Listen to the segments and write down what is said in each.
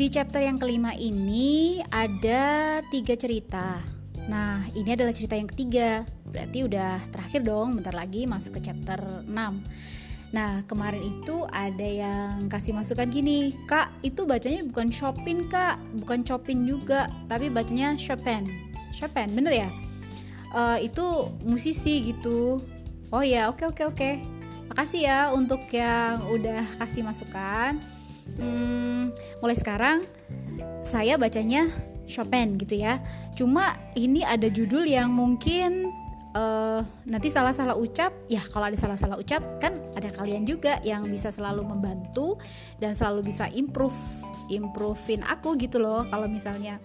Di chapter yang kelima ini ada tiga cerita. Nah, ini adalah cerita yang ketiga. Berarti udah terakhir dong, bentar lagi masuk ke chapter 6. Nah, kemarin itu ada yang kasih masukan gini, Kak, itu bacanya bukan Chopin, Kak, bukan Chopin juga, tapi bacanya Chopin. Chopin, bener ya? Uh, itu musisi gitu. Oh ya, oke oke oke. Makasih ya untuk yang udah kasih masukan hmm, mulai sekarang saya bacanya Chopin gitu ya. Cuma ini ada judul yang mungkin uh, nanti salah-salah ucap. Ya kalau ada salah-salah ucap kan ada kalian juga yang bisa selalu membantu dan selalu bisa improve, improvein aku gitu loh. Kalau misalnya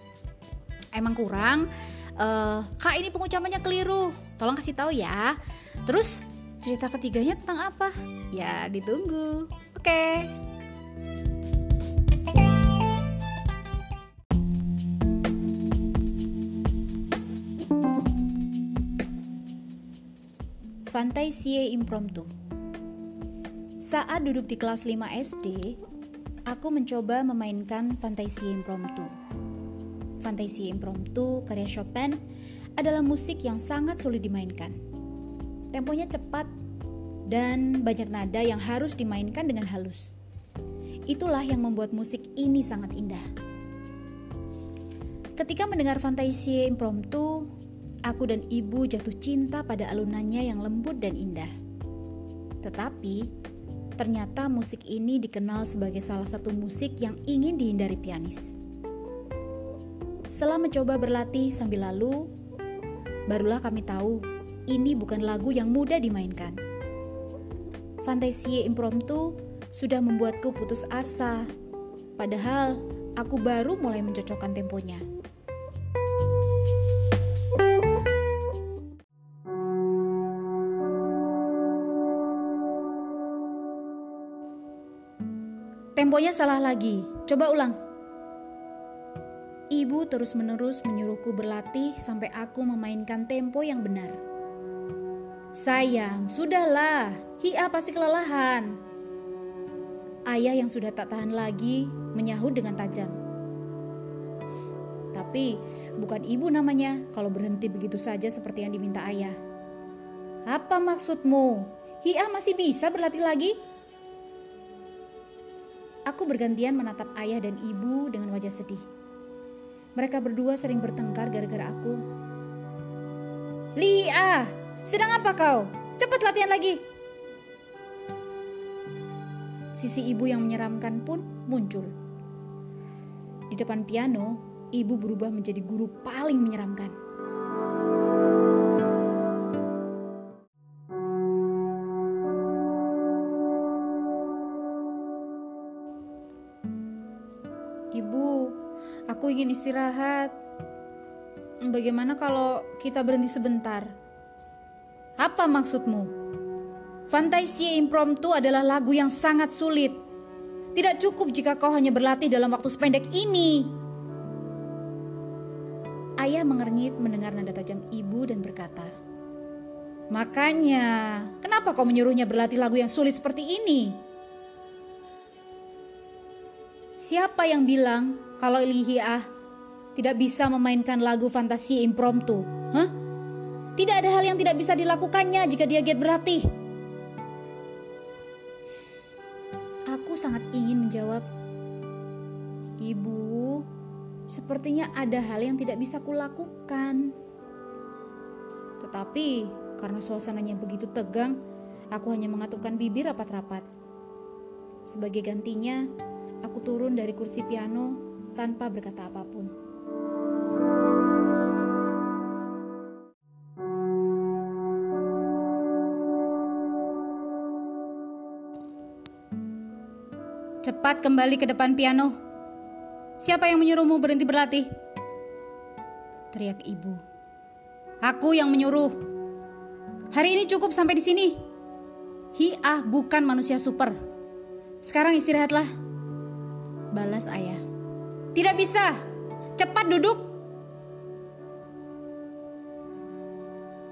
emang kurang, uh, kak ini pengucapannya keliru. Tolong kasih tahu ya. Terus cerita ketiganya tentang apa? Ya ditunggu. Oke. Okay. Fantaisie Impromptu Saat duduk di kelas 5 SD, aku mencoba memainkan Fantaisie Impromptu. Fantaisie Impromptu karya Chopin adalah musik yang sangat sulit dimainkan. Temponya cepat dan banyak nada yang harus dimainkan dengan halus. Itulah yang membuat musik ini sangat indah. Ketika mendengar Fantaisie Impromptu, aku dan ibu jatuh cinta pada alunannya yang lembut dan indah. Tetapi, ternyata musik ini dikenal sebagai salah satu musik yang ingin dihindari pianis. Setelah mencoba berlatih sambil lalu, barulah kami tahu ini bukan lagu yang mudah dimainkan. Fantasie impromptu sudah membuatku putus asa, padahal aku baru mulai mencocokkan temponya. Temponya salah lagi. Coba ulang. Ibu terus-menerus menyuruhku berlatih sampai aku memainkan tempo yang benar. Sayang, sudahlah. Hia pasti kelelahan. Ayah yang sudah tak tahan lagi menyahut dengan tajam. Tapi bukan ibu namanya kalau berhenti begitu saja seperti yang diminta ayah. Apa maksudmu? Hia masih bisa berlatih lagi? Aku bergantian menatap ayah dan ibu dengan wajah sedih. Mereka berdua sering bertengkar gara-gara aku. Lia, sedang apa kau? Cepat latihan lagi. Sisi ibu yang menyeramkan pun muncul. Di depan piano, ibu berubah menjadi guru paling menyeramkan. Ingin istirahat. Bagaimana kalau kita berhenti sebentar? Apa maksudmu? Fantasia Impromptu adalah lagu yang sangat sulit. Tidak cukup jika kau hanya berlatih dalam waktu sependek ini. Ayah mengernyit mendengar nada tajam ibu dan berkata, Makanya, kenapa kau menyuruhnya berlatih lagu yang sulit seperti ini? Siapa yang bilang kalau Lihiah tidak bisa memainkan lagu fantasi impromptu? Hah? Tidak ada hal yang tidak bisa dilakukannya jika dia giat berlatih. Aku sangat ingin menjawab, Ibu, sepertinya ada hal yang tidak bisa kulakukan. Tetapi karena suasananya begitu tegang, aku hanya mengatupkan bibir rapat-rapat. Sebagai gantinya, Aku turun dari kursi piano tanpa berkata apa pun. Cepat kembali ke depan piano. Siapa yang menyuruhmu berhenti berlatih? Teriak ibu. Aku yang menyuruh. Hari ini cukup sampai di sini. Hiah bukan manusia super. Sekarang istirahatlah. Balas ayah. Tidak bisa. Cepat duduk.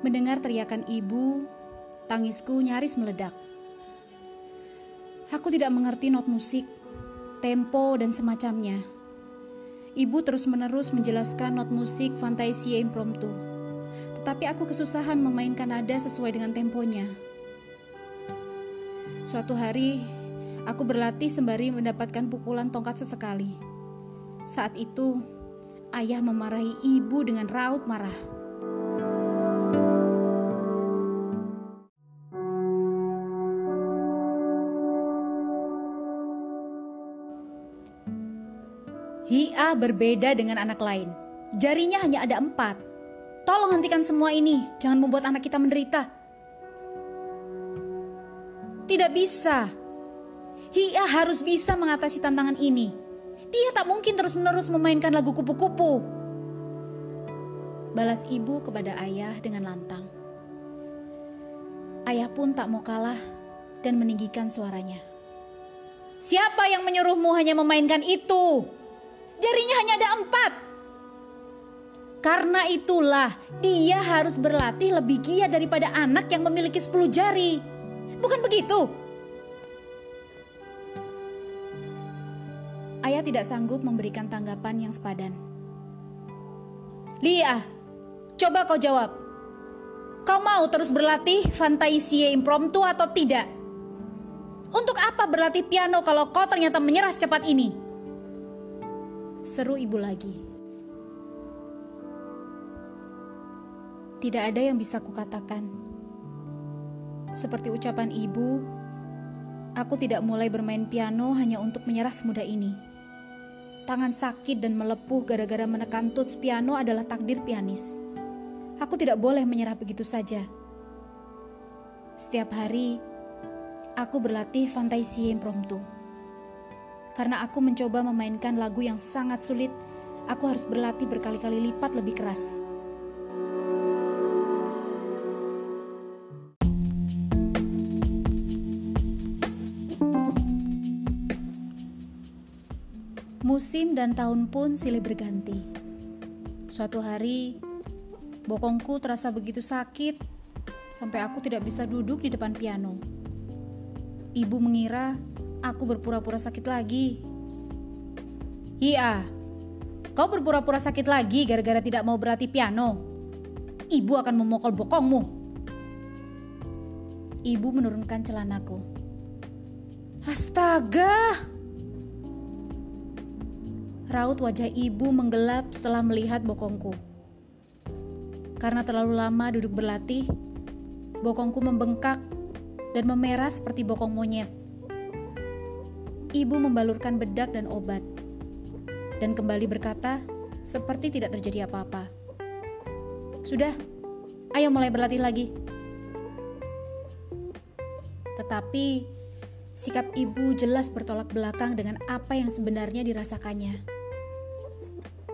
Mendengar teriakan ibu, tangisku nyaris meledak. Aku tidak mengerti not musik, tempo, dan semacamnya. Ibu terus-menerus menjelaskan not musik Fantasia Impromptu. Tetapi aku kesusahan memainkan nada sesuai dengan temponya. Suatu hari, aku berlatih sembari mendapatkan pukulan tongkat sesekali. Saat itu, ayah memarahi ibu dengan raut marah. Hia berbeda dengan anak lain. Jarinya hanya ada empat. Tolong hentikan semua ini, jangan membuat anak kita menderita. Tidak bisa. Hia harus bisa mengatasi tantangan ini. Dia tak mungkin terus-menerus memainkan lagu kupu-kupu. Balas ibu kepada ayah dengan lantang. Ayah pun tak mau kalah dan meninggikan suaranya. Siapa yang menyuruhmu hanya memainkan itu? Jarinya hanya ada empat. Karena itulah dia harus berlatih lebih giat daripada anak yang memiliki sepuluh jari. Bukan begitu? Ayah tidak sanggup memberikan tanggapan yang sepadan. Lia, coba kau jawab. Kau mau terus berlatih fantaisie impromptu atau tidak? Untuk apa berlatih piano kalau kau ternyata menyerah secepat ini? Seru ibu lagi. Tidak ada yang bisa kukatakan. Seperti ucapan ibu, aku tidak mulai bermain piano hanya untuk menyerah semudah ini. Tangan sakit dan melepuh gara-gara menekan tuts piano adalah takdir pianis. Aku tidak boleh menyerah begitu saja. Setiap hari, aku berlatih fantasi impromptu. Karena aku mencoba memainkan lagu yang sangat sulit, aku harus berlatih berkali-kali lipat lebih keras. Musim dan tahun pun silih berganti. Suatu hari, bokongku terasa begitu sakit sampai aku tidak bisa duduk di depan piano. Ibu mengira Aku berpura-pura sakit lagi. Iya, kau berpura-pura sakit lagi gara-gara tidak mau berlatih piano. Ibu akan memukul bokongmu. Ibu menurunkan celanaku. Astaga! Raut wajah ibu menggelap setelah melihat bokongku. Karena terlalu lama duduk berlatih, bokongku membengkak dan memerah seperti bokong monyet. Ibu membalurkan bedak dan obat, dan kembali berkata, seperti tidak terjadi apa-apa. Sudah, ayo mulai berlatih lagi. Tetapi sikap ibu jelas bertolak belakang dengan apa yang sebenarnya dirasakannya.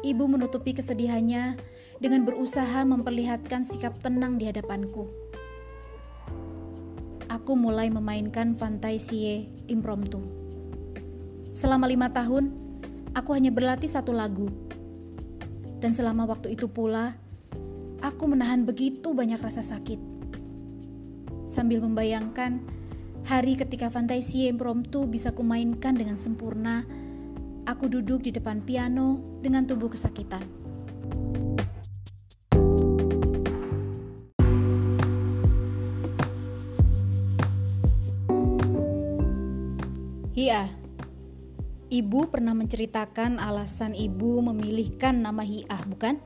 Ibu menutupi kesedihannya dengan berusaha memperlihatkan sikap tenang di hadapanku. Aku mulai memainkan fantasie impromptu. Selama lima tahun, aku hanya berlatih satu lagu. Dan selama waktu itu pula, aku menahan begitu banyak rasa sakit. Sambil membayangkan hari ketika fantasi impromptu bisa kumainkan dengan sempurna, aku duduk di depan piano dengan tubuh kesakitan. Iya, Ibu pernah menceritakan alasan ibu memilihkan nama Hiah, bukan?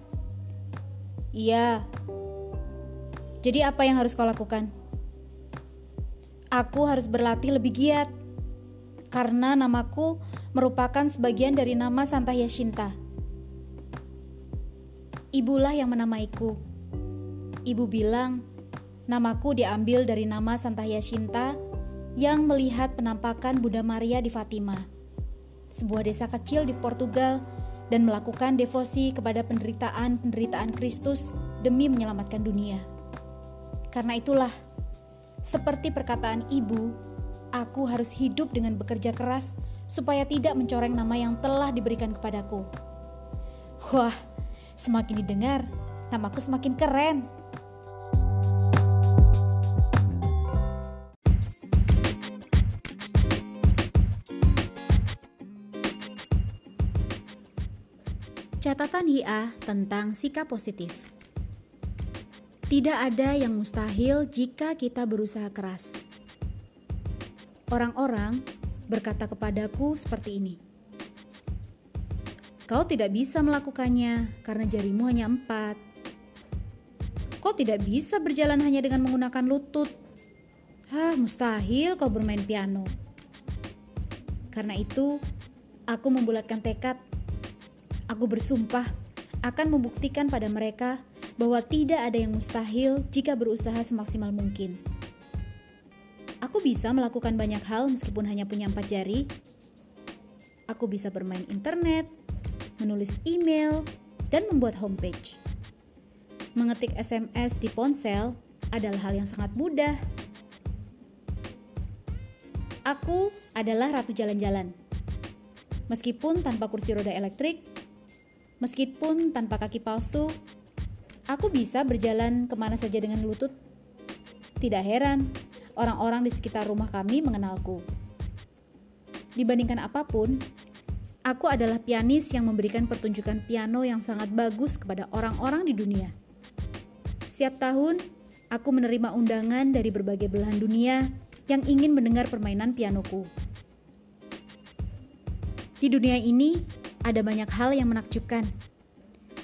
Iya. Jadi apa yang harus kau lakukan? Aku harus berlatih lebih giat. Karena namaku merupakan sebagian dari nama Santa Yashinta. Ibulah yang menamaiku. Ibu bilang, namaku diambil dari nama Santa Yashinta yang melihat penampakan Bunda Maria di Fatima sebuah desa kecil di Portugal, dan melakukan devosi kepada penderitaan-penderitaan Kristus demi menyelamatkan dunia. Karena itulah, seperti perkataan ibu, aku harus hidup dengan bekerja keras supaya tidak mencoreng nama yang telah diberikan kepadaku. Wah, semakin didengar, namaku semakin keren. Catatan HIA tentang sikap positif. Tidak ada yang mustahil jika kita berusaha keras. Orang-orang berkata kepadaku seperti ini. Kau tidak bisa melakukannya karena jarimu hanya empat. Kau tidak bisa berjalan hanya dengan menggunakan lutut. Hah, mustahil kau bermain piano. Karena itu, aku membulatkan tekad Aku bersumpah akan membuktikan pada mereka bahwa tidak ada yang mustahil jika berusaha semaksimal mungkin. Aku bisa melakukan banyak hal meskipun hanya punya empat jari. Aku bisa bermain internet, menulis email, dan membuat homepage. Mengetik SMS di ponsel adalah hal yang sangat mudah. Aku adalah ratu jalan-jalan. Meskipun tanpa kursi roda elektrik, Meskipun tanpa kaki palsu, aku bisa berjalan ke mana saja dengan lutut. Tidak heran, orang-orang di sekitar rumah kami mengenalku. Dibandingkan apa pun, aku adalah pianis yang memberikan pertunjukan piano yang sangat bagus kepada orang-orang di dunia. Setiap tahun, aku menerima undangan dari berbagai belahan dunia yang ingin mendengar permainan pianoku. Di dunia ini, ada banyak hal yang menakjubkan.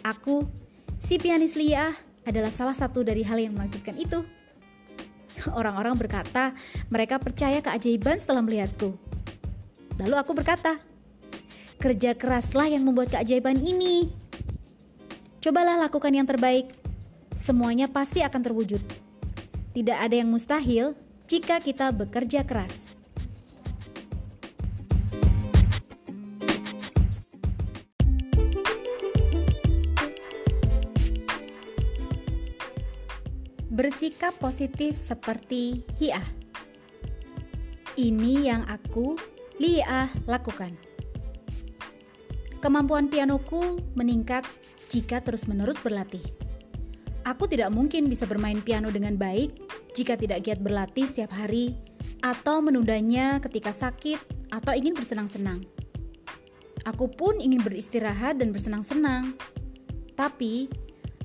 Aku, si pianis Lia, adalah salah satu dari hal yang menakjubkan itu. Orang-orang berkata mereka percaya keajaiban setelah melihatku. Lalu aku berkata, kerja keraslah yang membuat keajaiban ini. Cobalah lakukan yang terbaik. Semuanya pasti akan terwujud. Tidak ada yang mustahil jika kita bekerja keras. Bersikap positif seperti Hiah. Ini yang aku, Liah, lakukan. Kemampuan pianoku meningkat jika terus-menerus berlatih. Aku tidak mungkin bisa bermain piano dengan baik jika tidak giat berlatih setiap hari atau menundanya ketika sakit atau ingin bersenang-senang. Aku pun ingin beristirahat dan bersenang-senang. Tapi,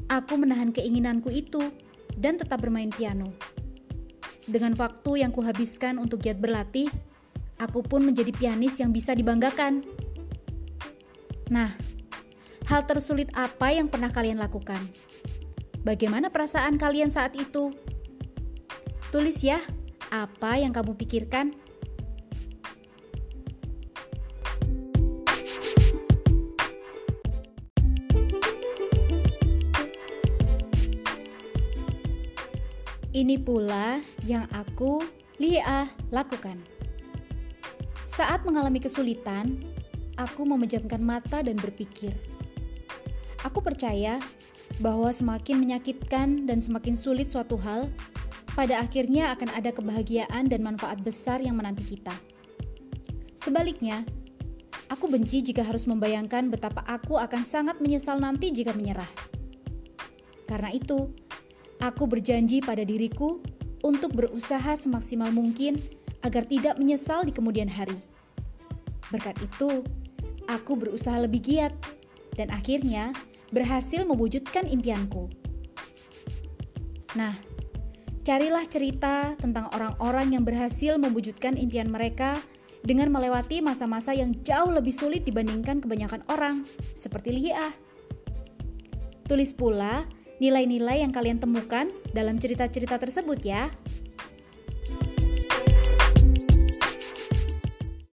aku menahan keinginanku itu dan tetap bermain piano. Dengan waktu yang kuhabiskan untuk giat berlatih, aku pun menjadi pianis yang bisa dibanggakan. Nah, hal tersulit apa yang pernah kalian lakukan? Bagaimana perasaan kalian saat itu? Tulis ya, apa yang kamu pikirkan? Ini pula yang aku, Lia, lakukan. Saat mengalami kesulitan, aku memejamkan mata dan berpikir. Aku percaya bahwa semakin menyakitkan dan semakin sulit suatu hal, pada akhirnya akan ada kebahagiaan dan manfaat besar yang menanti kita. Sebaliknya, aku benci jika harus membayangkan betapa aku akan sangat menyesal nanti jika menyerah. Karena itu, Aku berjanji pada diriku untuk berusaha semaksimal mungkin agar tidak menyesal di kemudian hari. Berkat itu, aku berusaha lebih giat dan akhirnya berhasil mewujudkan impianku. Nah, carilah cerita tentang orang-orang yang berhasil mewujudkan impian mereka dengan melewati masa-masa yang jauh lebih sulit dibandingkan kebanyakan orang, seperti Lia. Tulis pula nilai-nilai yang kalian temukan dalam cerita-cerita tersebut ya.